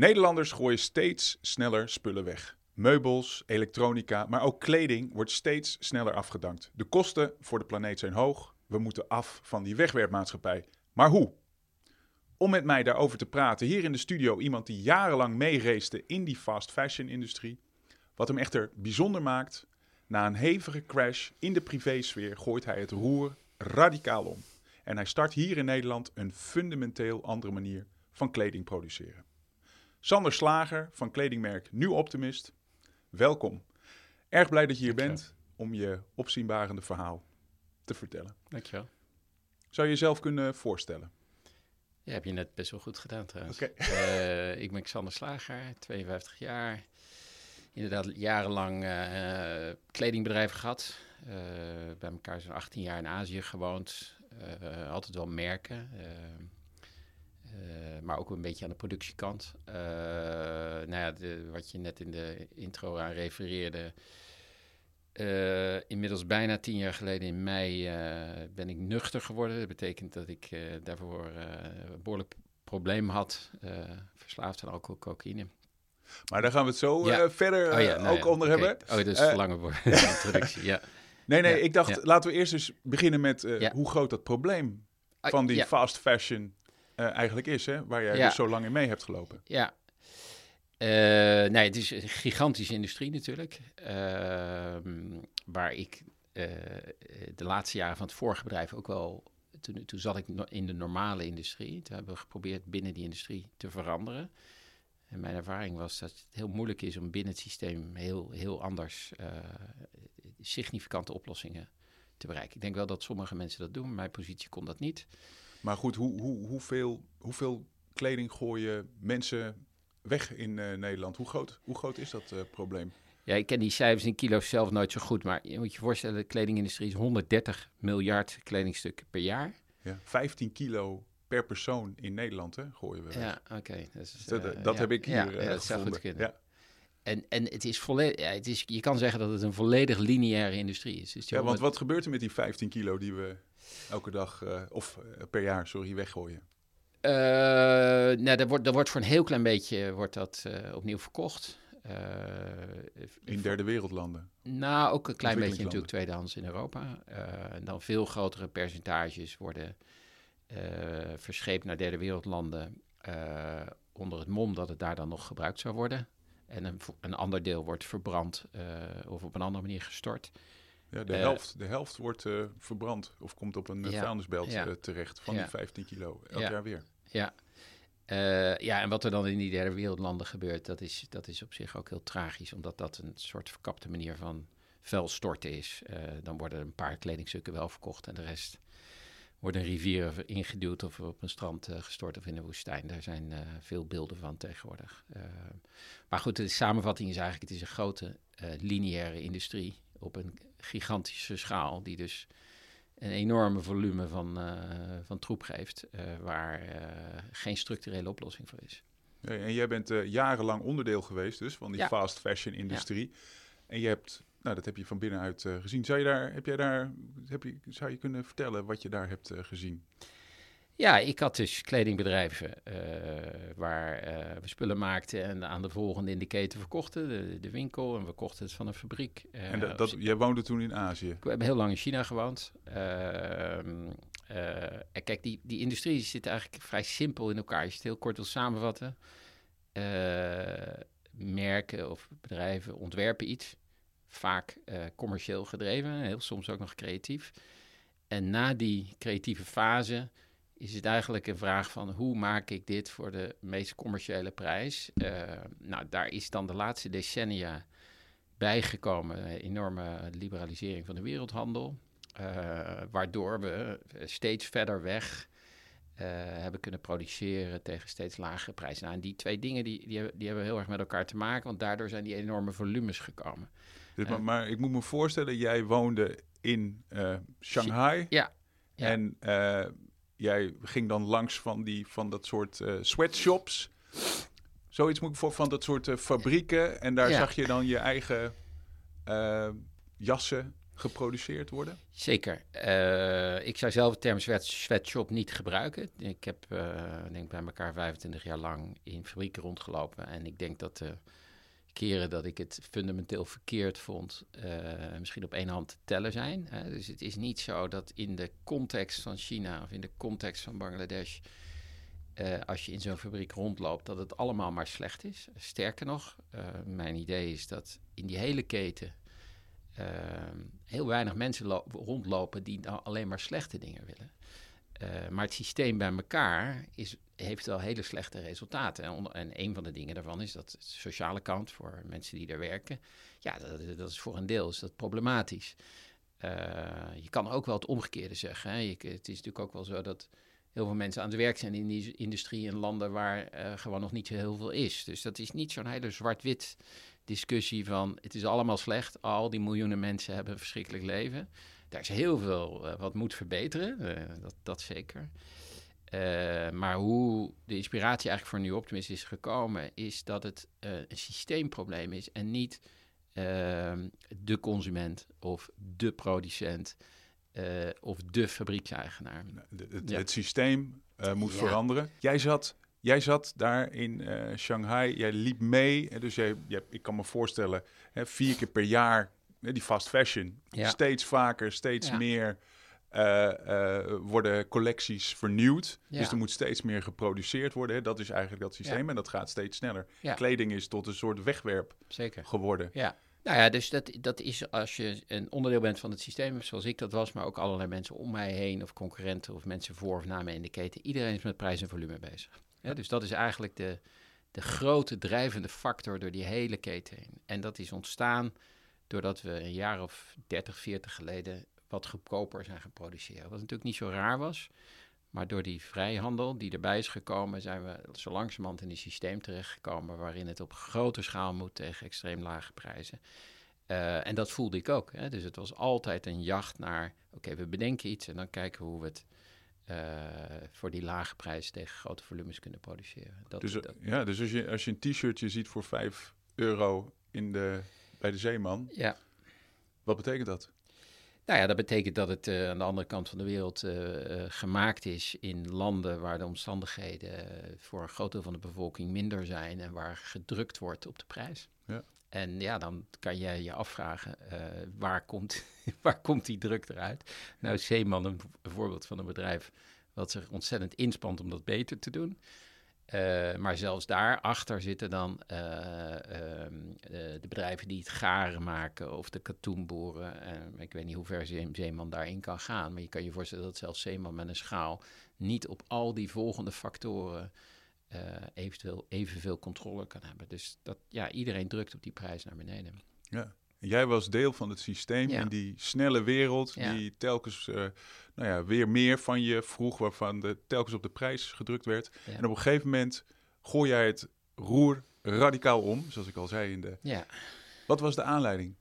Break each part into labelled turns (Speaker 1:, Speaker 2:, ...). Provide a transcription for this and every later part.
Speaker 1: Nederlanders gooien steeds sneller spullen weg. Meubels, elektronica, maar ook kleding wordt steeds sneller afgedankt. De kosten voor de planeet zijn hoog. We moeten af van die wegwerpmaatschappij. Maar hoe? Om met mij daarover te praten, hier in de studio iemand die jarenlang meereesde in die fast fashion industrie. Wat hem echter bijzonder maakt, na een hevige crash in de privésfeer gooit hij het roer radicaal om. En hij start hier in Nederland een fundamenteel andere manier van kleding produceren. Sander Slager van kledingmerk Nu Optimist, welkom. Erg blij dat je hier bent om je opzienbarende verhaal te vertellen.
Speaker 2: Dankjewel.
Speaker 1: Zou je jezelf kunnen voorstellen?
Speaker 2: Ja, heb je net best wel goed gedaan trouwens.
Speaker 1: Oké.
Speaker 2: Eh, ik ben Xander Slager, 52 jaar. Inderdaad, jarenlang eh kledingbedrijf gehad. Eh, bij elkaar zo'n 18 jaar in Azië gewoond. Altijd wel merken. Eh, maar ook een beetje aan de productiekant. Eh, nou ja, de, wat je net in de intro aan refereerde. Eh, inmiddels bijna tien jaar geleden in mei ben ik nuchter geworden. Dat betekent dat ik daarvoor een behoorlijk probleem had. verslaafd aan alcohol, cocaïne.
Speaker 1: Maar daar gaan we het zo
Speaker 2: Ja.
Speaker 1: verder
Speaker 2: Oh ja, nou
Speaker 1: ook
Speaker 2: ja,
Speaker 1: onder hebben.
Speaker 2: Oh, dat is lange woord- introductie, ja.
Speaker 1: Nee, nee, ik dacht, laten we eerst eens beginnen met hoe groot dat probleem
Speaker 2: Ah,
Speaker 1: van die fast fashion eh, eigenlijk is, hè? Waar jij
Speaker 2: Ja.
Speaker 1: dus zo lang in mee hebt gelopen.
Speaker 2: Ja. Eh, nee, het is een gigantische industrie natuurlijk. Ehm, waar ik eh, de laatste jaren van het vorige bedrijf ook wel... Toen, toen zat ik in de normale industrie. Toen hebben we geprobeerd binnen die industrie te veranderen. En mijn ervaring was dat het heel moeilijk is om binnen het systeem heel, heel anders significante oplossingen te bereiken. Ik denk wel dat sommige mensen dat doen. Mijn positie kon dat niet.
Speaker 1: Maar goed, hoe, hoe, hoeveel, hoeveel kleding gooien mensen weg in eh, Nederland? Hoe groot, hoe groot is dat eh, probleem?
Speaker 2: Ja, ik ken die cijfers in kilo's zelf nooit zo goed, maar je moet je voorstellen, de kledingindustrie is 130 miljard kledingstukken per jaar.
Speaker 1: Ja, 15 kilo per persoon in Nederland hè, gooien we weg.
Speaker 2: Ja, oké. dat is,
Speaker 1: Dat,
Speaker 2: eh,
Speaker 1: dat
Speaker 2: ja,
Speaker 1: heb ik hier
Speaker 2: ja,
Speaker 1: eh,
Speaker 2: ja, dat zou goed kunnen.
Speaker 1: Ja.
Speaker 2: En, en het is volledig, ja, het is, je kan zeggen dat het een volledig lineaire industrie is. Dus
Speaker 1: ja, want
Speaker 2: 100
Speaker 1: wat gebeurt er met die 15 kilo die we elke dag, eh, of eh, per jaar, sorry, weggooien?
Speaker 2: Eh, nou, dat wordt, dat wordt voor een heel klein beetje wordt dat, opnieuw verkocht.
Speaker 1: In derde wereldlanden.
Speaker 2: Nou, ook een klein beetje natuurlijk tweedehands in Europa. En dan veel grotere percentages worden verscheept naar derde wereldlanden onder het mom dat het daar dan nog gebruikt zou worden. En een, een ander deel wordt verbrand of op een andere manier gestort.
Speaker 1: Ja, de,
Speaker 2: Eh,
Speaker 1: helft, de helft wordt eh, verbrand of komt op een eh, vuilnisbelt terecht van die 15 kilo. Elk
Speaker 2: Ja.
Speaker 1: jaar weer.
Speaker 2: Ja. Ja, en wat er dan in die derde wereldlanden gebeurt, dat is, dat is op zich ook heel tragisch, omdat dat een soort verkapte manier van vuil storten is. Dan worden een paar kledingstukken wel verkocht en de rest wordt een rivier ingeduwd of op een strand gestort of in de woestijn. Daar zijn veel beelden van tegenwoordig. Maar goed, de samenvatting is eigenlijk, het is een grote lineaire industrie op een gigantische schaal, die dus een enorme volume van, eh, van troep geeft, eh, waar eh, geen structurele oplossing voor is.
Speaker 1: Ja, en jij bent jarenlang onderdeel geweest dus van die
Speaker 2: Ja.
Speaker 1: fast fashion industrie. En je hebt, nou dat heb je van binnenuit gezien. Zou je daar, heb jij daar, heb je, zou je kunnen vertellen wat je daar hebt gezien?
Speaker 2: Ja, ik had dus kledingbedrijven eh, waar eh, we spullen maakten en aan de volgende in de keten verkochten, de, de winkel, en we kochten het van een fabriek. Eh,
Speaker 1: en dat, dat, jij woonde toen in Azië.
Speaker 2: We hebben heel lang in China gewoond. Ehm, eh, en kijk, die, die industrie zit eigenlijk vrij simpel in elkaar. Als je het heel kort wil samenvatten. eh, merken of bedrijven ontwerpen iets. Vaak eh, commercieel gedreven, heel soms ook nog creatief. En na die creatieve fase is het eigenlijk een vraag van hoe maak ik dit voor de meest commerciële prijs? Eh, nou, daar is dan de laatste decennia bijgekomen, een enorme liberalisering van de wereldhandel, eh, waardoor we steeds verder weg eh, hebben kunnen produceren tegen steeds lagere prijzen. Nou, en die twee dingen die, die, hebben, die hebben heel erg met elkaar te maken, want daardoor zijn die enorme volumes gekomen.
Speaker 1: Dus, maar, maar ik moet me voorstellen, jij woonde in eh, Shanghai.
Speaker 2: Ja, ja.
Speaker 1: En eh, jij ging dan langs van, die, van dat soort eh, sweatshops. Zoiets moet ik voor van dat soort eh, fabrieken. En daar
Speaker 2: Ja.
Speaker 1: zag je dan je eigen eh, jassen geproduceerd worden?
Speaker 2: Zeker. Uh, ik zou zelf de term sweat, sweatshop niet gebruiken. Ik heb uh, denk bij elkaar 25 jaar lang in fabrieken rondgelopen. En ik denk dat de keren dat ik het fundamenteel verkeerd vond, uh, misschien op één hand te tellen zijn. Hè. Dus het is niet zo dat in de context van China of in de context van Bangladesh uh, als je in zo'n fabriek rondloopt, dat het allemaal maar slecht is. Sterker nog, uh, mijn idee is dat in die hele keten heel weinig mensen rondlopen die nou alleen maar slechte dingen willen. maar het systeem bij elkaar is, heeft wel hele slechte resultaten. En, en, een van de dingen daarvan is dat de sociale kant voor mensen die daar werken, ja, dat, dat is voor een deel is dat problematisch. je kan ook wel het omgekeerde zeggen. Hè. Het is natuurlijk ook wel zo dat heel veel mensen aan het werk zijn in die industrie in landen waar uh, gewoon nog niet zo heel veel is. Dus dat is niet zo'n hele zwart-wit discussie van het is allemaal slecht, al die miljoenen mensen hebben een verschrikkelijk leven. Daar is heel veel uh, wat moet verbeteren, dat, dat zeker. Maar hoe de inspiratie eigenlijk voor New Optimist is gekomen, is dat het een systeemprobleem is en niet de consument of de producent uh, of de fabriekseigenaar.
Speaker 1: Het, het systeem moet ja. veranderen. Jij zat, jij zat daar in Shanghai, jij liep mee. Dus jij, jij, ik kan me voorstellen, hè, vier keer per jaar die fast fashion. Ja. Steeds vaker, steeds ja. meer worden collecties vernieuwd. Dus er moet steeds meer geproduceerd worden. Hè. Dat is eigenlijk dat systeem en dat gaat steeds sneller. Kleding is tot een soort wegwerp
Speaker 2: Zeker.
Speaker 1: geworden.
Speaker 2: Ja. Nou ja, dus dat, dat is als je een onderdeel bent van het systeem, zoals ik dat was, maar ook allerlei mensen om mij heen, of concurrenten, of mensen voor of na mij in de keten. Iedereen is met prijs en volume bezig. Dus dat is eigenlijk de, de grote drijvende factor door die hele keten heen. En dat is ontstaan doordat we een jaar of 30, 40 geleden wat goedkoper zijn geproduceerd. Wat natuurlijk niet zo raar was. Maar door die vrijhandel die erbij is gekomen, zijn we zo langzamerhand in een systeem terechtgekomen waarin het op grote schaal moet tegen extreem lage prijzen. Uh, en dat voelde ik ook. Hè? Dus het was altijd een jacht naar, oké, we bedenken iets en dan kijken hoe we het uh, voor die lage prijs tegen grote volumes kunnen produceren.
Speaker 1: Dat, dus, dat... Ja, dus als je, als je een t-shirtje ziet voor 5 euro in de, bij de Zeeman,
Speaker 2: ja.
Speaker 1: wat betekent dat?
Speaker 2: Nou ja, dat betekent dat het uh, aan de andere kant van de wereld uh, uh, gemaakt is in landen waar de omstandigheden voor een groot deel van de bevolking minder zijn en waar gedrukt wordt op de prijs.
Speaker 1: Ja.
Speaker 2: En ja, dan kan je je afvragen, waar, komt, waar komt die druk eruit? Nou, Zeeman, een voorbeeld van een bedrijf wat zich ontzettend inspant om dat beter te doen. Uh, maar zelfs daarachter zitten dan uh, uh, de bedrijven die het garen maken of de katoenboeren. ik weet niet hoe ver Zeeman daarin kan gaan, maar je kan je voorstellen dat zelfs Zeeman met een schaal niet op al die volgende factoren eventueel evenveel controle kan hebben. Dus dat, ja, iedereen drukt op die prijs naar beneden.
Speaker 1: Ja. Jij was deel van het systeem in die snelle wereld, die telkens uh, nou ja, weer meer van je vroeg, waarvan de, telkens op de prijs gedrukt werd. En op een gegeven moment gooi jij het roer radicaal om, zoals ik al zei in de.
Speaker 2: Ja.
Speaker 1: Wat was de aanleiding?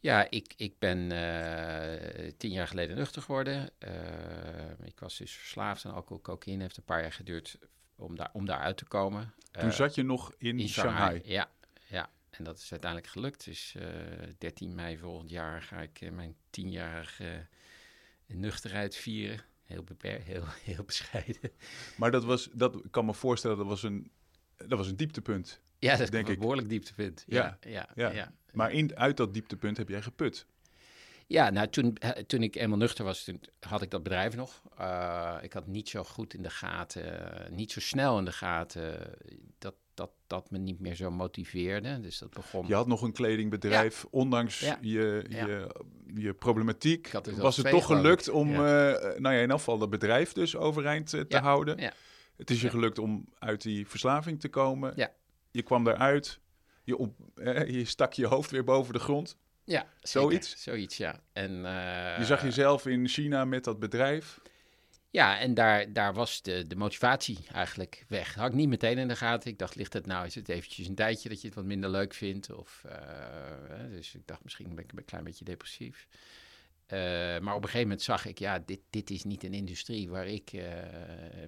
Speaker 2: Ja, ik, ik ben uh, tien jaar geleden nuchter geworden. Uh, ik was dus verslaafd aan alcohol, cocaïne. Heeft een paar jaar geduurd om, daar, om daaruit te komen.
Speaker 1: Toen zat je nog in, in Shanghai. Shanghai.
Speaker 2: Ja, ja. En dat is uiteindelijk gelukt. Dus uh, 13 mei volgend jaar ga ik uh, mijn tienjarige uh, nuchterheid vieren. Heel, heel, heel bescheiden.
Speaker 1: Maar dat was, dat kan me voorstellen, dat was een, dat was een dieptepunt.
Speaker 2: Ja, dat denk een ik. behoorlijk dieptepunt. Ja, ja, ja, ja.
Speaker 1: Maar in, uit dat dieptepunt heb jij geput.
Speaker 2: Ja, nou, toen, toen ik eenmaal nuchter was, toen had ik dat bedrijf nog. Uh, ik had niet zo goed in de gaten, niet zo snel in de gaten dat dat dat me niet meer zo motiveerde. Dus dat begon.
Speaker 1: Je had nog een kledingbedrijf, ondanks Je, je, je problematiek. Dus was het toch gelukt om, uh, nou ja, in afval dat bedrijf dus overeind uh, te houden. Het is je gelukt om uit die verslaving te komen.
Speaker 2: Ja.
Speaker 1: Je kwam daaruit. Je, op, je stak je hoofd weer boven de grond.
Speaker 2: Ja,
Speaker 1: zoiets.
Speaker 2: Zoiets, ja. En,
Speaker 1: je zag jezelf in China met dat bedrijf.
Speaker 2: Ja, en daar, daar was de, de motivatie eigenlijk weg. had ik niet meteen in de gaten. Ik dacht, ligt het nou, is het eventjes een tijdje dat je het wat minder leuk vindt? Of, uh, dus ik dacht, misschien ben ik een klein beetje depressief. Uh, maar op een gegeven moment zag ik, ja, dit, dit is niet een industrie waar ik uh,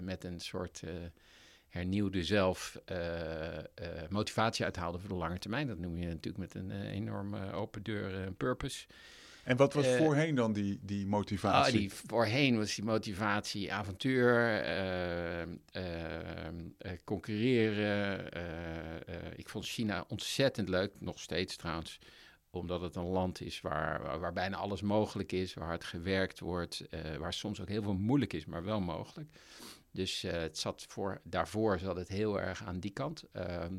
Speaker 2: met een soort hernieuwde zelf motivatie uithaalde voor de lange termijn. Dat noem je natuurlijk met een enorme open deur purpose.
Speaker 1: En wat was
Speaker 2: Eh,
Speaker 1: voorheen dan die, die motivatie?
Speaker 2: Ah, die voorheen was die motivatie avontuur, eh, eh, concurreren. ik vond China ontzettend leuk, nog steeds trouwens. Omdat het een land is waar, waar, waar bijna alles mogelijk is, waar hard gewerkt wordt, waar soms ook heel veel moeilijk is, maar wel mogelijk. Dus het zat voor, daarvoor zat het heel erg aan die kant. Ehm,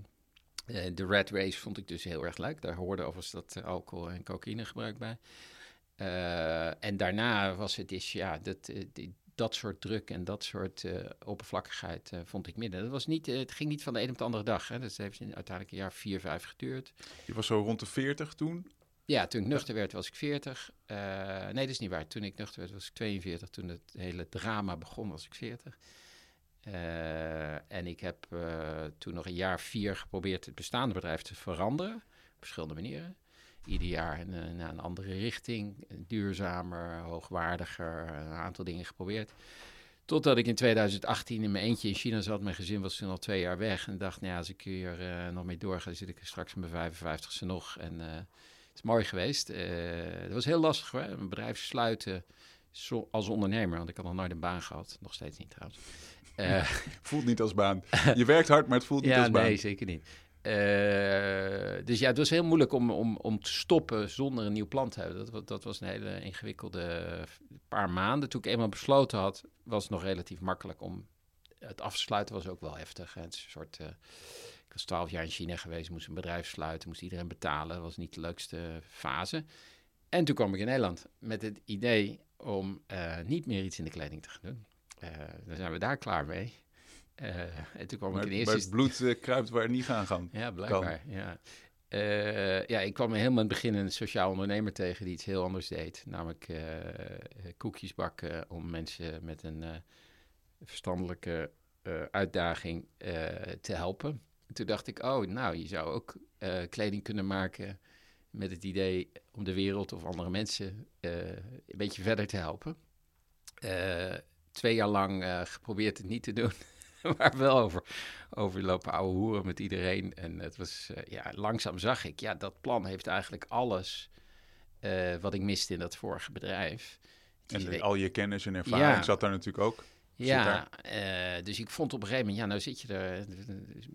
Speaker 2: eh, de Red Race vond ik dus heel erg leuk. Daar hoorde overigens dat alcohol en cocaïne gebruik bij. Eh, en daarna was het dus, ja, dat, eh, die- dat soort druk en dat soort eh, oppervlakkigheid vond ik midden. Dat was niet, het ging niet van de een op de andere dag. Hè. Dat heeft uiteindelijk een jaar vier, vijf geduurd.
Speaker 1: Je was zo rond de 40 toen.
Speaker 2: Ja, toen ik nuchter werd was ik 40. Eh, nee, dat is niet waar. Toen ik nuchter werd was ik 42. Toen het hele drama begon was ik 40. Eh, en ik heb toen nog een jaar vier geprobeerd het bestaande bedrijf te veranderen. Op verschillende manieren. Ieder jaar in, een- naar een andere richting. Duurzamer, hoogwaardiger. Een aantal dingen geprobeerd. Totdat ik in 2018 in mijn eentje in China zat. Mijn gezin was toen al twee jaar weg. En dacht, nou ja, als ik hier eh, nog mee doorga, zit ik er straks met mijn 55ste nog. En eh, het is mooi geweest. Eh het was heel lastig hoor. Een bedrijf sluiten zo- als ondernemer. Want ik had nog nooit een baan gehad. Nog steeds niet trouwens. Eh,
Speaker 1: Voelt niet als baan. Je werkt hard, maar het voelt niet als baan.
Speaker 2: nee, zeker niet. Eh, dus ja, het was heel moeilijk om, om, om te stoppen zonder een nieuw plan te hebben. Dat, dat was een hele ingewikkelde paar maanden. Toen ik eenmaal besloten had, was het nog relatief makkelijk om... Het afsluiten was ook wel heftig. een soort... eh, ik was twaalf jaar in China geweest, moest een bedrijf sluiten, moest iedereen betalen. Dat was niet de leukste fase. En toen kwam ik in Nederland met het idee om eh, niet meer iets in de kleding te gaan doen. Eh, dan zijn we daar klaar mee. Eh, en toen kwam
Speaker 1: Maar,
Speaker 2: ik in
Speaker 1: maar
Speaker 2: eerste
Speaker 1: het bloed eh, kruipt waar het niet gaan kan.
Speaker 2: ja, blijkbaar. Ja. Eh, ja, ik kwam helemaal in het begin een sociaal ondernemer tegen die iets heel anders deed. Namelijk koekjes bakken om mensen met een verstandelijke uitdaging te helpen. En toen dacht ik, oh, nou, je zou ook kleding kunnen maken met het idee om de wereld of andere mensen een beetje verder te helpen. Twee jaar lang geprobeerd het niet te doen, maar wel over overlopen ouwe hoeren met iedereen. En het was, eh, ja, langzaam zag ik, ja, dat plan heeft eigenlijk alles eh, wat ik miste in dat vorige bedrijf.
Speaker 1: En al je kennis en ervaring
Speaker 2: Ja.
Speaker 1: zat daar natuurlijk ook.
Speaker 2: Ja, eh, dus ik vond op een gegeven moment, ja, nou zit je er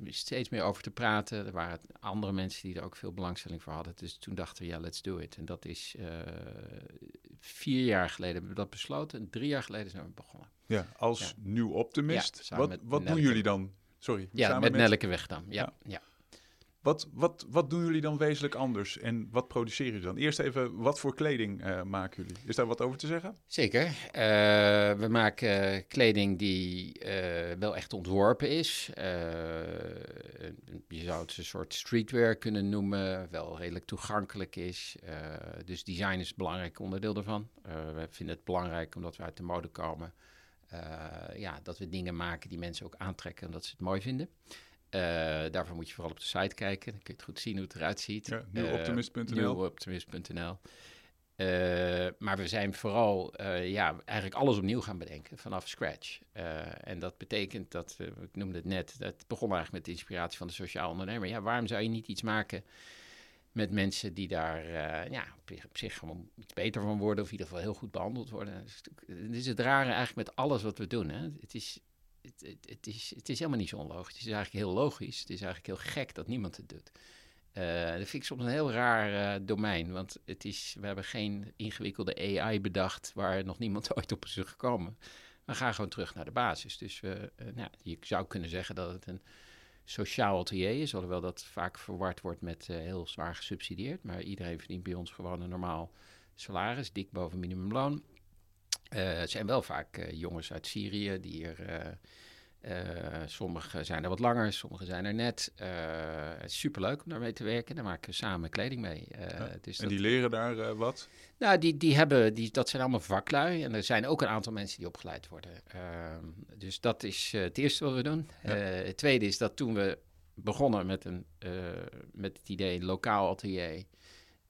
Speaker 2: steeds meer over te praten. Er waren andere mensen die er ook veel belangstelling voor hadden. Dus toen dachten we, ja, let's do it. En dat is eh, vier jaar geleden hebben we dat besloten. En drie jaar geleden zijn we begonnen.
Speaker 1: Ja, als
Speaker 2: Ja.
Speaker 1: nieuw optimist.
Speaker 2: Ja,
Speaker 1: wat
Speaker 2: met
Speaker 1: wat doen jullie dan? Sorry.
Speaker 2: Ja,
Speaker 1: samen
Speaker 2: met Nelleke Wegdam. Ja,
Speaker 1: Ja.
Speaker 2: ja.
Speaker 1: Wat, wat, wat doen jullie dan wezenlijk anders? En wat produceren jullie dan? Eerst even, wat voor kleding eh, maken jullie? Is daar wat over te zeggen?
Speaker 2: Zeker. Eh, we maken kleding die eh, wel echt ontworpen is. Je zou het een soort streetwear kunnen noemen, wel redelijk toegankelijk is. Dus design is een belangrijk onderdeel daarvan. We vinden het belangrijk omdat we uit de mode komen. ja, dat we dingen maken die mensen ook aantrekken en dat ze het mooi vinden. Eh, daarvoor moet je vooral op de site kijken. Dan kun je het goed zien hoe het eruit ziet.
Speaker 1: Ja,
Speaker 2: Eh,
Speaker 1: nieuwoptimist.nl.
Speaker 2: nieuwoptimist.nl. Eh, maar we zijn vooral eh, ja, eigenlijk alles opnieuw gaan bedenken vanaf scratch. Eh, en dat betekent dat, ik noemde het net, dat begon eigenlijk met de inspiratie van de sociaal ondernemer. Ja, waarom zou je niet iets maken met mensen die daar eh, ja, op, op zich gewoon iets beter van worden of in ieder geval heel goed behandeld worden? Dat is, dit is het rare eigenlijk met alles wat we doen. Hè? Het, is, het, het, is, helemaal niet zo onlogisch. Het is eigenlijk heel logisch. Het is eigenlijk heel gek dat niemand het doet. Eh, dat vind ik soms een heel raar eh, domein, want het is, we hebben geen ingewikkelde AI bedacht waar nog niemand ooit op is gekomen. We gaan gewoon terug naar de basis. Dus eh, nou, je zou kunnen zeggen dat het een sociaal atelier is, alhoewel dat vaak verward wordt met heel zwaar gesubsidieerd. Maar iedereen verdient bij ons gewoon een normaal salaris, dik boven minimumloon. Eh, het zijn wel vaak eh, jongens uit Syrië die hier... eh, sommigen zijn er wat langer, sommigen zijn er net. Het is superleuk om daarmee te werken. Daar maken we samen kleding mee.
Speaker 1: Ja,
Speaker 2: dus
Speaker 1: En
Speaker 2: dat,
Speaker 1: die leren daar wat?
Speaker 2: nou, die, die hebben, die, dat zijn allemaal vaklui. En er zijn ook een aantal mensen die opgeleid worden. Ehm, dus dat is het eerste wat we doen.
Speaker 1: Ja.
Speaker 2: Het tweede is dat toen we begonnen met, een, met het idee lokaal atelier...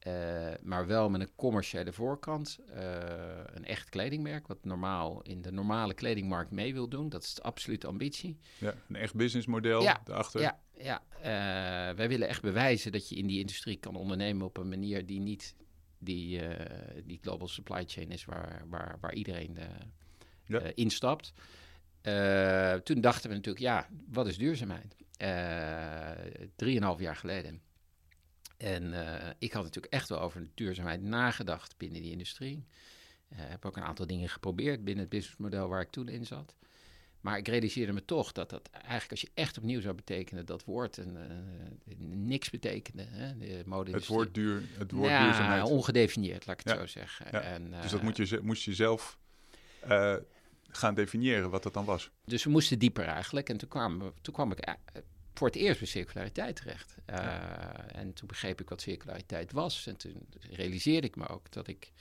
Speaker 2: eh, maar wel met een commerciële voorkant. eh, een echt kledingmerk, wat normaal in de normale kledingmarkt mee wil doen. Dat is de absolute ambitie.
Speaker 1: Ja, een echt businessmodel
Speaker 2: Ja,
Speaker 1: daarachter.
Speaker 2: Ja, ja. Eh, wij willen echt bewijzen dat je in die industrie kan ondernemen op een manier die niet die, die global supply chain is waar, waar, waar iedereen
Speaker 1: Ja.
Speaker 2: instapt. Toen dachten we natuurlijk, ja, wat is duurzaamheid? Drieënhalf jaar geleden. En eh, ik had natuurlijk echt wel over duurzaamheid nagedacht binnen die industrie. Eh heb ook een aantal dingen geprobeerd binnen het businessmodel waar ik toen in zat. Maar ik realiseerde me toch dat dat eigenlijk als je echt opnieuw zou betekenen, dat woord een, eh, niks betekende. Hè? De mode
Speaker 1: Het woord, duur, het woord
Speaker 2: ja,
Speaker 1: duurzaamheid.
Speaker 2: ongedefinieerd, laat ik het
Speaker 1: Ja.
Speaker 2: zo zeggen.
Speaker 1: Ja.
Speaker 2: En,
Speaker 1: dus dat moet je, moest je zelf gaan definiëren wat dat dan was.
Speaker 2: Dus we moesten dieper eigenlijk. En toen kwam, toen kwam ik voor het eerst bij circulariteit terecht. Eh, En toen begreep ik wat circulariteit was. En toen realiseerde ik me ook dat ik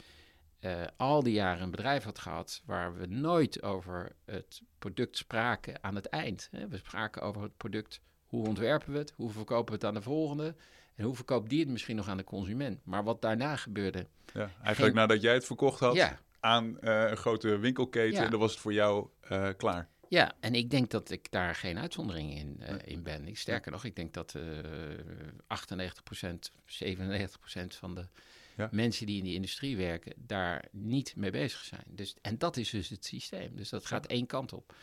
Speaker 2: eh, al die jaren een bedrijf had gehad waar we nooit over het product spraken aan het eind. Hè. We spraken over het product, hoe ontwerpen we het, hoe verkopen we het aan de volgende en hoe verkoopt die het misschien nog aan de consument. Maar wat daarna gebeurde,
Speaker 1: Ja, eigenlijk
Speaker 2: Geen-
Speaker 1: nadat jij het verkocht had
Speaker 2: ja,
Speaker 1: aan eh, een grote winkelketen, dan was het voor jou klaar.
Speaker 2: Ja, en ik denk dat ik daar geen uitzondering in, eh, in ben. Ik, sterker nog, ik denk dat eh 98%, 97% van de
Speaker 1: Ja.
Speaker 2: mensen die in die industrie werken daar niet mee bezig zijn. Dus, en dat is dus het systeem. Dus dat gaat één kant op.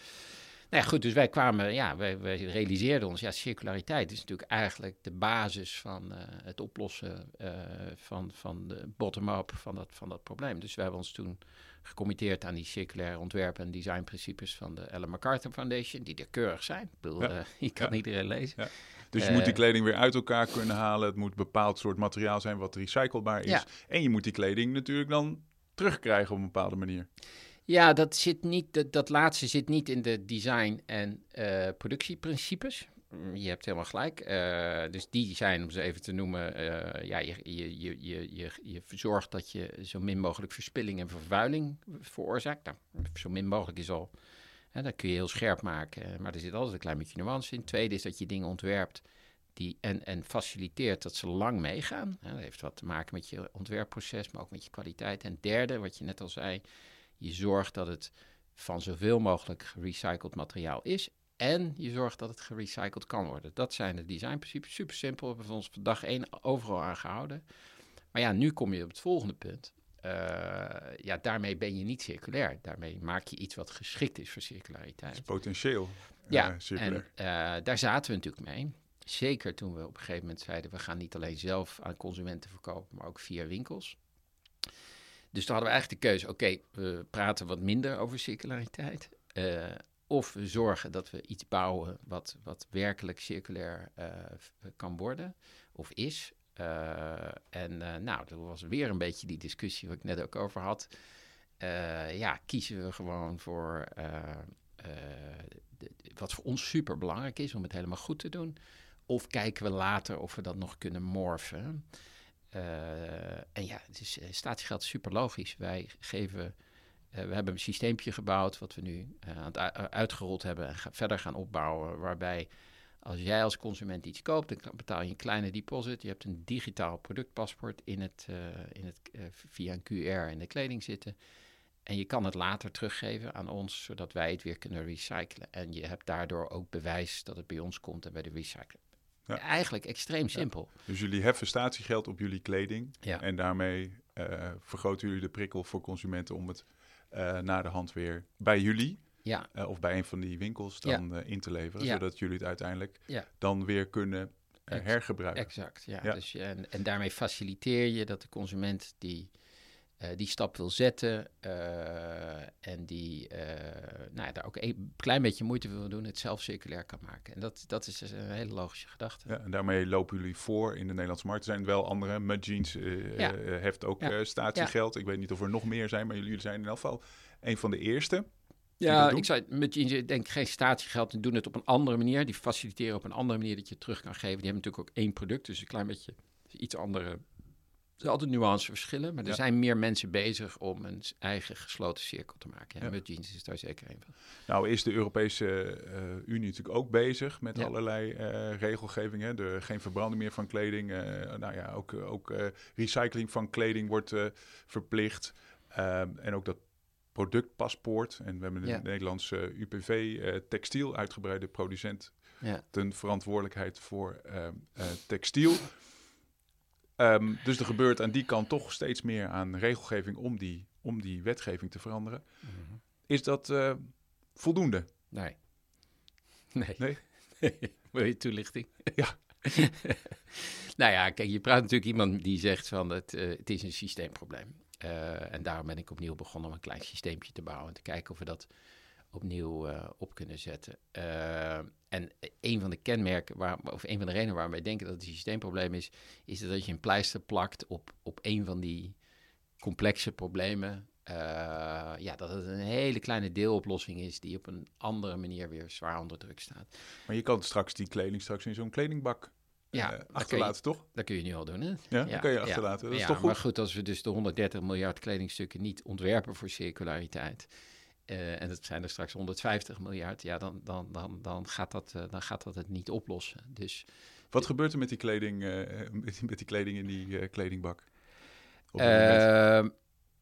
Speaker 2: Nou ja, goed, dus wij kwamen, ja, wij, wij realiseerden ons, ja, circulariteit is natuurlijk eigenlijk de basis van eh, het oplossen eh, van, van de bottom-up van dat, van dat probleem. Dus wij hebben ons toen gecommitteerd aan die circulaire ontwerp- en designprincipes van de Ellen MacArthur Foundation, die er keurig zijn. Ik bedoel,
Speaker 1: Ja.
Speaker 2: eh, je kan
Speaker 1: Ja.
Speaker 2: iedereen lezen.
Speaker 1: Dus je
Speaker 2: Eh,
Speaker 1: moet die kleding weer uit elkaar kunnen halen. Het moet een bepaald soort materiaal zijn wat recyclebaar is. En je moet die kleding natuurlijk dan terugkrijgen op een bepaalde manier.
Speaker 2: Ja, dat, zit niet, dat, dat laatste zit niet in de design- en eh, productieprincipes. Je hebt helemaal gelijk. Eh, dus die zijn, om ze even te noemen, eh, ja, je, je, je, je, je, je zorgt dat je zo min mogelijk verspilling en vervuiling veroorzaakt. Nou, zo min mogelijk is al, hè, dat kun je heel scherp maken, maar er zit altijd een klein beetje nuance in. Tweede is dat je dingen ontwerpt die, en, en faciliteert dat ze lang meegaan. Hè, dat heeft wat te maken met je ontwerpproces, maar ook met je kwaliteit. En derde, wat je net al zei, je zorgt dat het van zoveel mogelijk gerecycled materiaal is. En je zorgt dat het gerecycled kan worden. Dat zijn de designprincipes. Super simpel. Hebben we ons van dag één overal aan gehouden. Maar ja, nu kom je op het volgende punt. Eh, ja, daarmee ben je niet circulair. Daarmee maak je iets wat geschikt is voor
Speaker 1: Het is
Speaker 2: circulariteit.
Speaker 1: potentieel eh,
Speaker 2: Ja,
Speaker 1: circulair.
Speaker 2: en eh, daar zaten we natuurlijk mee. Zeker toen we op een gegeven moment zeiden... we gaan niet alleen zelf aan consumenten verkopen... maar ook via winkels. Dus toen hadden we eigenlijk de keuze... oké, we praten wat minder over circulariteit... of we zorgen dat we iets bouwen wat, wat werkelijk circulair eh, kan worden of is. Eh, en eh, nou, er was weer een beetje die discussie waar ik net ook over had. Ja, kiezen we gewoon voor wat voor ons super belangrijk is om het helemaal goed te doen. Of kijken we later of we dat nog kunnen morfen. En ja, eh, statiegeld is super logisch. Wij geven, we hebben een systeempje gebouwd wat we nu eh, aan het u- uitgerold hebben en verder gaan opbouwen. Waarbij als jij als consument iets koopt, dan betaal je een kleine deposit. Je hebt een digitaal productpaspoort in het, eh, in het, eh, via een QR in de kleding zitten. En je kan het later teruggeven aan ons, zodat wij het weer kunnen recyclen. En je hebt daardoor ook bewijs dat het bij ons komt en bij de recycler.
Speaker 1: Ja.
Speaker 2: Eigenlijk extreem simpel.
Speaker 1: Dus jullie heffen statiegeld op jullie kleding.
Speaker 2: Ja.
Speaker 1: En daarmee eh, vergroten jullie de prikkel voor consumenten om het eh na de hand weer bij jullie
Speaker 2: Ja,
Speaker 1: eh, of bij een van die winkels dan eh, in te leveren.
Speaker 2: Ja.
Speaker 1: Zodat jullie het uiteindelijk dan weer kunnen hergebruiken.
Speaker 2: exact. Ja. Dus, en, en daarmee faciliteer je dat de consument die, eh, die stap wil zetten eh, en die eh, nou ja, daar ook een klein beetje moeite wil doen, het zelf circulair kan maken. En dat, dat is dus een hele logische gedachte.
Speaker 1: Ja, en daarmee lopen jullie voor in de Nederlandse markt. Er zijn wel andere. Mud Jeans
Speaker 2: Ja.
Speaker 1: heeft ook statiegeld. Ik weet niet of er nog meer zijn, maar jullie zijn in elk geval een van de eerste.
Speaker 2: Ja, ik zou met jeans, ik denk geen statiegeld en doen het op een andere manier. Die faciliteren op een andere manier dat je het terug kan geven. Die hebben natuurlijk ook één product, dus een klein beetje iets andere. Er zijn altijd nuanceverschillen, maar er
Speaker 1: Ja.
Speaker 2: zijn meer mensen bezig om een eigen gesloten cirkel te maken. Ja,
Speaker 1: Ja.
Speaker 2: Met jeans is daar zeker een van.
Speaker 1: Nou is de Europese eh, Unie natuurlijk ook bezig met
Speaker 2: Ja.
Speaker 1: allerlei eh regelgeving. Hè? De, geen verbranden meer van kleding. eh, nou ja, ook, ook recycling van kleding wordt verplicht. Ehm, en ook dat productpaspoort. En we hebben
Speaker 2: Ja.
Speaker 1: Nederlandse UPV textiel, uitgebreide producent ten verantwoordelijkheid voor ehm, eh, textiel. Ehm, dus er gebeurt aan die kant toch steeds meer aan regelgeving om die, om die wetgeving te veranderen.
Speaker 2: Mhm.
Speaker 1: Is dat eh, voldoende?
Speaker 2: Nee. Nee.
Speaker 1: Nee?
Speaker 2: Wil je toelichting?
Speaker 1: Ja.
Speaker 2: nou ja, kijk, je praat natuurlijk iemand die zegt van het, eh, het is een systeemprobleem. Eh, en daarom ben ik opnieuw begonnen om een klein systeempje te bouwen en te kijken of we dat opnieuw eh, op kunnen zetten. Eh, en een van de kenmerken, waar, of een van de redenen waarom wij denken dat het een systeemprobleem is, is dat je een pleister plakt op, op een van die complexe problemen. Eh, ja, dat het een hele kleine deeloplossing is die op een andere manier weer zwaar onder druk staat.
Speaker 1: Maar je kan straks die kleding straks in zo'n kledingbak
Speaker 2: Ja, kun je-
Speaker 1: achterlaten, toch?
Speaker 2: Dat kun je nu al doen, hè?
Speaker 1: Ja, dat kan je achterlaten. Dat is
Speaker 2: ja,
Speaker 1: toch goed?
Speaker 2: Maar goed, als we dus de 130 miljard kledingstukken niet ontwerpen voor circulariteit. Eh, en dat zijn er straks 150 miljard, ja, dan, dan, dan, dan, gaat dat, eh, dan gaat dat het niet oplossen. Dus
Speaker 1: Wat gebeurt er met die kleding, eh, met, die kleding in die kledingbak?
Speaker 2: Ehm,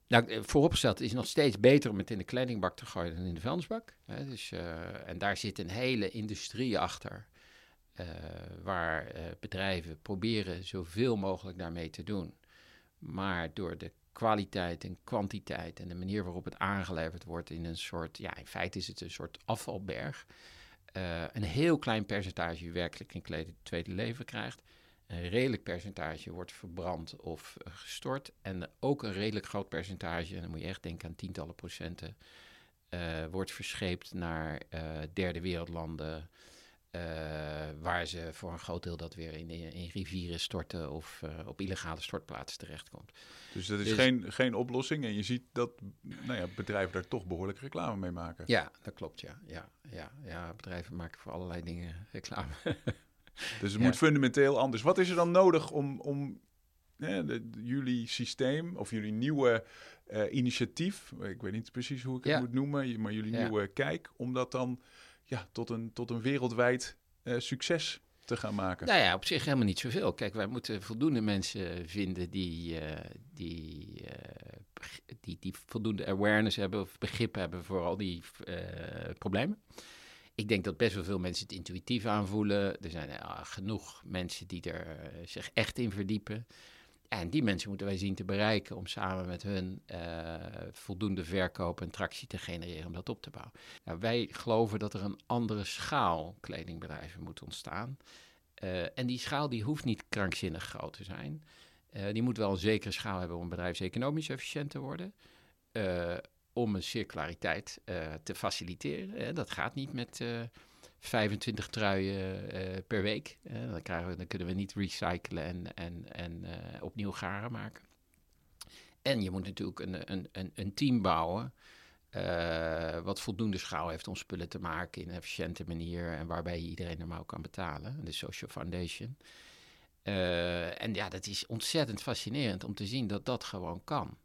Speaker 2: nou, vooropgesteld het is nog steeds beter om het in de kledingbak te gooien dan in de vuilnisbak. Hè, dus, en daar zit een hele industrie achter. waar bedrijven proberen zoveel mogelijk daarmee te doen. Maar door de kwaliteit en kwantiteit en de manier waarop het aangeleverd wordt in een soort, ja, in feite is het een soort afvalberg. eh, een heel klein percentage werkelijk een klede- tweede leven krijgt. Een redelijk percentage wordt verbrand of eh, gestort. En ook een redelijk groot percentage, en dan moet je echt denken aan tientallen procenten, eh, wordt verscheept naar eh, derde wereldlanden. Eh, waar ze voor een groot deel dat weer in, in rivieren storten of eh, op illegale stortplaatsen terechtkomt.
Speaker 1: dus dat is
Speaker 2: dus-
Speaker 1: geen, geen oplossing. En je ziet dat nou ja, bedrijven daar toch behoorlijk reclame mee maken.
Speaker 2: Ja, dat klopt, ja. Ja, ja, ja bedrijven maken voor allerlei dingen reclame.
Speaker 1: Dus het
Speaker 2: Ja.
Speaker 1: moet fundamenteel anders. Wat is er dan nodig om, om hè, de- de- jullie systeem of jullie nieuwe eh, initiatief, ik weet niet precies hoe ik het moet noemen, maar jullie nieuwe kijk, om dat dan ja, tot, een, tot een wereldwijd eh, succes te gaan maken?
Speaker 2: Nou ja, op zich helemaal niet zoveel. Kijk, wij moeten voldoende mensen vinden die, eh, die, eh, die, die voldoende awareness hebben of begrip hebben voor al die problemen. Ik denk dat best wel veel mensen het intuïtief aanvoelen. Er zijn genoeg mensen die er zich echt in verdiepen. En die mensen moeten wij zien te bereiken om samen met hun eh, voldoende verkoop en tractie te genereren om dat op te bouwen. Nou, wij geloven dat er een andere schaal kledingbedrijven moet ontstaan. Eh, en die schaal die hoeft niet krankzinnig groot te zijn. Eh, die moet wel een zekere schaal hebben om bedrijfseconomisch efficiënt te worden. Om een circulariteit te faciliteren. Dat gaat niet met 25 truien eh, per week. Eh, dan, krijgen we, dan kunnen we niet recyclen en, en, en eh, opnieuw garen maken. En je moet natuurlijk een, een, een, een team bouwen. wat voldoende schaal heeft om spullen te maken in een efficiënte manier. En waarbij je iedereen normaal kan betalen. De Social Foundation. En ja, dat is ontzettend fascinerend om te zien dat dat gewoon kan.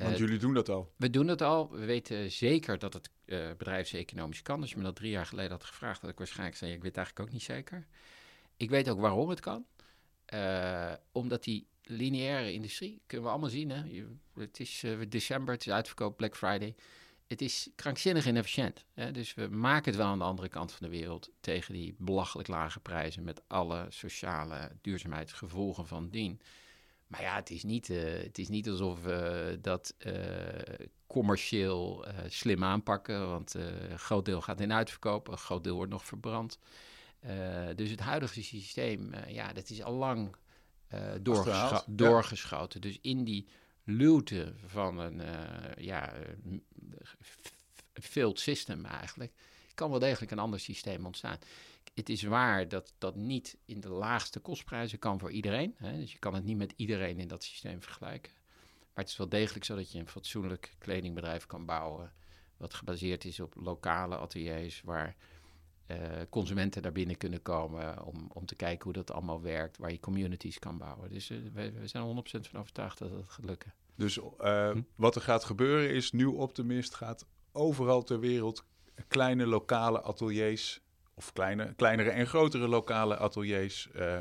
Speaker 1: Want
Speaker 2: Eh,
Speaker 1: jullie doen dat al.
Speaker 2: we doen het al. We weten zeker dat het eh bedrijfseconomisch kan. Als je me dat drie jaar geleden had gevraagd, had ik waarschijnlijk gezegd: ik weet eigenlijk ook niet zeker. Ik weet ook waarom het kan. Eh, omdat die lineaire industrie, kunnen we allemaal zien. Hè? Je- het is december, het is uitverkoop, Black Friday. Het is krankzinnig inefficiënt. Hè? Dus we maken het wel aan de andere kant van de wereld tegen die belachelijk lage prijzen met alle sociale duurzaamheidsgevolgen van dien. Maar ja, het is niet, eh, het is niet alsof we dat eh, commercieel eh, slim aanpakken. Want een groot deel gaat in uitverkoop, een groot deel wordt nog verbrand. Dus het huidige systeem, ja, dat is al lang doorgescho-
Speaker 1: ja.
Speaker 2: doorgeschoten. Dus in die luwte van een ja, failed system eigenlijk, kan wel degelijk een ander systeem ontstaan. Het is waar dat dat niet in de laagste kostprijzen kan voor iedereen. Hè? Dus je kan het niet met iedereen in dat systeem vergelijken. Maar het is wel degelijk zo dat je een fatsoenlijk kledingbedrijf kan bouwen. Wat gebaseerd is op lokale ateliers waar eh, consumenten naar binnen kunnen komen om, om te kijken hoe dat allemaal werkt. Waar je communities kan bouwen. Dus eh, we, we zijn er 100% van overtuigd dat dat gaat lukken.
Speaker 1: Dus eh,
Speaker 2: Hm.
Speaker 1: wat er gaat gebeuren is, Nieuw Optimist gaat overal ter wereld kleine lokale ateliers, of kleine, kleinere en grotere lokale ateliers eh,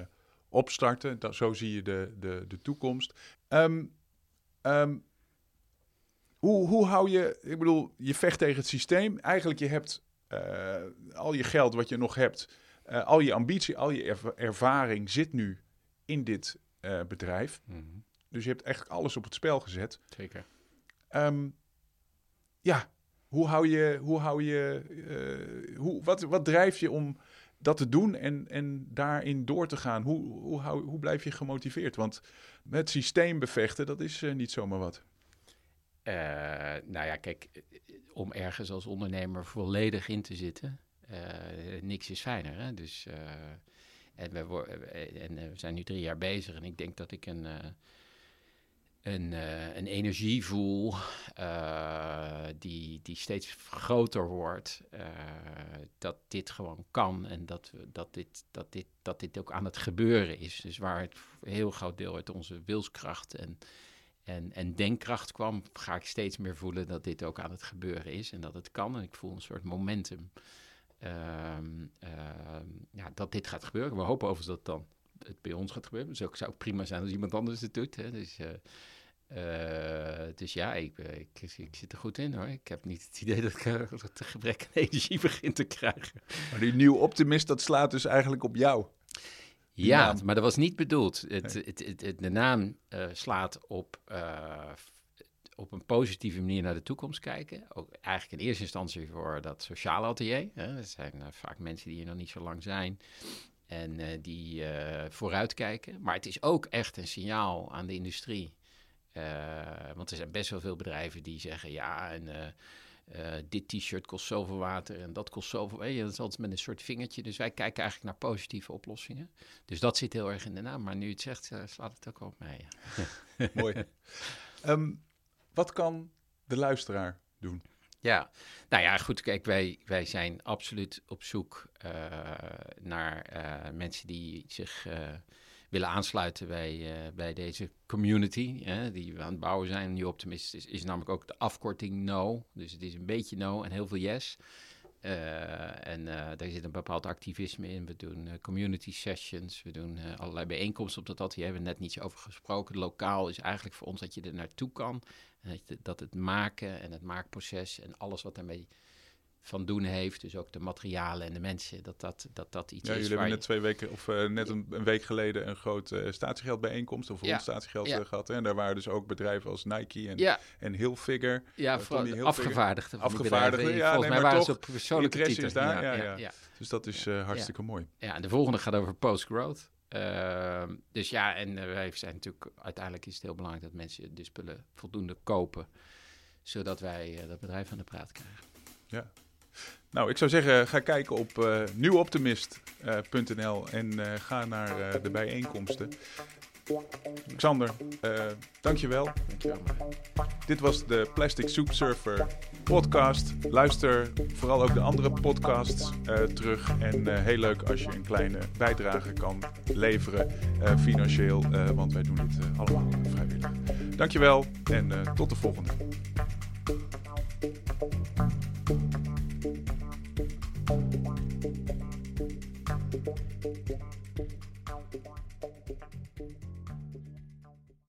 Speaker 1: opstarten. Dat, zo zie je de, de, de toekomst. Ehm, ehm, hoe, hoe hou je, ik bedoel, je vecht tegen het systeem. Eigenlijk je hebt eh, al je geld wat je nog hebt, eh, al je ambitie, al je erv- ervaring zit nu in dit bedrijf.
Speaker 2: Mhm.
Speaker 1: Dus je hebt echt alles op het spel gezet.
Speaker 2: Zeker.
Speaker 1: Ehm, ja, hoe hou je, hoe hou je, eh, hoe, wat, wat drijft je om dat te doen en, en daarin door te gaan? Hoe, hoe, hou, hoe blijf je gemotiveerd? Want het systeem bevechten, dat is eh, niet zomaar wat.
Speaker 2: Eh, nou ja, kijk, om ergens als ondernemer volledig in te zitten, niks is fijner. Hè? Dus, en, we, en we zijn nu drie jaar bezig en ik denk dat ik een, een, eh, een energie voel eh, die, die steeds groter wordt. eh, dat dit gewoon kan en dat, dat, dit, dat, dit, dat dit ook aan het gebeuren is. Dus waar het heel groot deel uit onze wilskracht en en, en denkkracht kwam, ga ik steeds meer voelen dat dit ook aan het gebeuren is en dat het kan. En ik voel een soort momentum ehm, ehm, ja, dat dit gaat gebeuren. We hopen overigens dat dan het bij ons gaat gebeuren. Dus ook zou prima zijn als iemand anders het doet. Hè. Dus, eh, eh, dus ja, ik, eh, ik, ik zit er goed in hoor. Ik heb niet het idee dat ik dat een gebrek aan energie begin te krijgen.
Speaker 1: Maar die nieuw optimist, dat slaat dus eigenlijk op jou. Die
Speaker 2: Ja,
Speaker 1: naam.
Speaker 2: maar dat was niet bedoeld. Het,
Speaker 1: Nee.
Speaker 2: het, de naam slaat op, op een positieve manier naar de toekomst kijken. Ook eigenlijk in eerste instantie voor dat sociale atelier. Hè. Dat zijn vaak mensen die hier nog niet zo lang zijn en eh, die eh, vooruitkijken. Maar het is ook echt een signaal aan de industrie. Eh, want er zijn best wel veel bedrijven die zeggen ja, en dit t-shirt kost zoveel water en dat kost zoveel. Je, dat is altijd met een soort vingertje. Dus wij kijken eigenlijk naar positieve oplossingen. Dus dat zit heel erg in de naam. Maar nu het zegt, eh, slaat het ook op mij.
Speaker 1: Mooi. Ehm, wat kan de luisteraar doen?
Speaker 2: Ja, nou ja, goed. Kijk, wij, wij zijn absoluut op zoek eh, naar eh, mensen die zich eh, willen aansluiten bij, bij deze community. Hè, die we aan het bouwen zijn. New Optimist is, is namelijk ook de afkorting No. Dus het is een beetje no en heel veel yes. Eh, en eh, daar zit een bepaald activisme in. We doen eh, community sessions, we doen allerlei bijeenkomsten op dat atelier. Hebben we net niets over gesproken. Lokaal is eigenlijk voor ons dat je er naartoe kan. Dat, dat het maken en het maakproces en alles wat daarmee van doen heeft, dus ook de materialen en de mensen, dat dat, dat, dat iets
Speaker 1: Ja,
Speaker 2: is
Speaker 1: jullie hebben net twee weken, of eh, net een, een week geleden, een grote eh, statiegeldbijeenkomst, of
Speaker 2: Ja,
Speaker 1: rond statiegeld
Speaker 2: ja.
Speaker 1: eh, gehad. Hè? En daar waren dus ook bedrijven als Nike en,
Speaker 2: Ja,
Speaker 1: en Hilfiger.
Speaker 2: ja vooral
Speaker 1: Hilfiger.
Speaker 2: afgevaardigden.
Speaker 1: Afgevaardigden,
Speaker 2: bedrijven.
Speaker 1: ja,
Speaker 2: Volgens
Speaker 1: nee,
Speaker 2: mij
Speaker 1: maar
Speaker 2: waren ze op persoonlijke
Speaker 1: interesse
Speaker 2: titel.
Speaker 1: is daar, ja,
Speaker 2: ja,
Speaker 1: ja.
Speaker 2: ja.
Speaker 1: Dus dat is hartstikke mooi.
Speaker 2: Ja, en de volgende gaat over post-growth. Ehm, dus ja, en wij zijn natuurlijk, uiteindelijk is het heel belangrijk dat mensen de spullen voldoende kopen, zodat wij dat bedrijf aan de praat krijgen.
Speaker 1: Nou, ik zou zeggen, ga kijken op eh nieuwoptimist.nl en eh, ga naar eh, de bijeenkomsten. Xander, eh dankjewel.
Speaker 2: Dankjewel.
Speaker 1: Dit was de Plastic Soup Surfer podcast. Luister vooral ook de andere podcasts eh, terug. En eh, heel leuk als je een kleine bijdrage kan leveren eh, financieel. eh, want wij doen dit eh, allemaal vrijwillig. Dankjewel en eh, tot de volgende.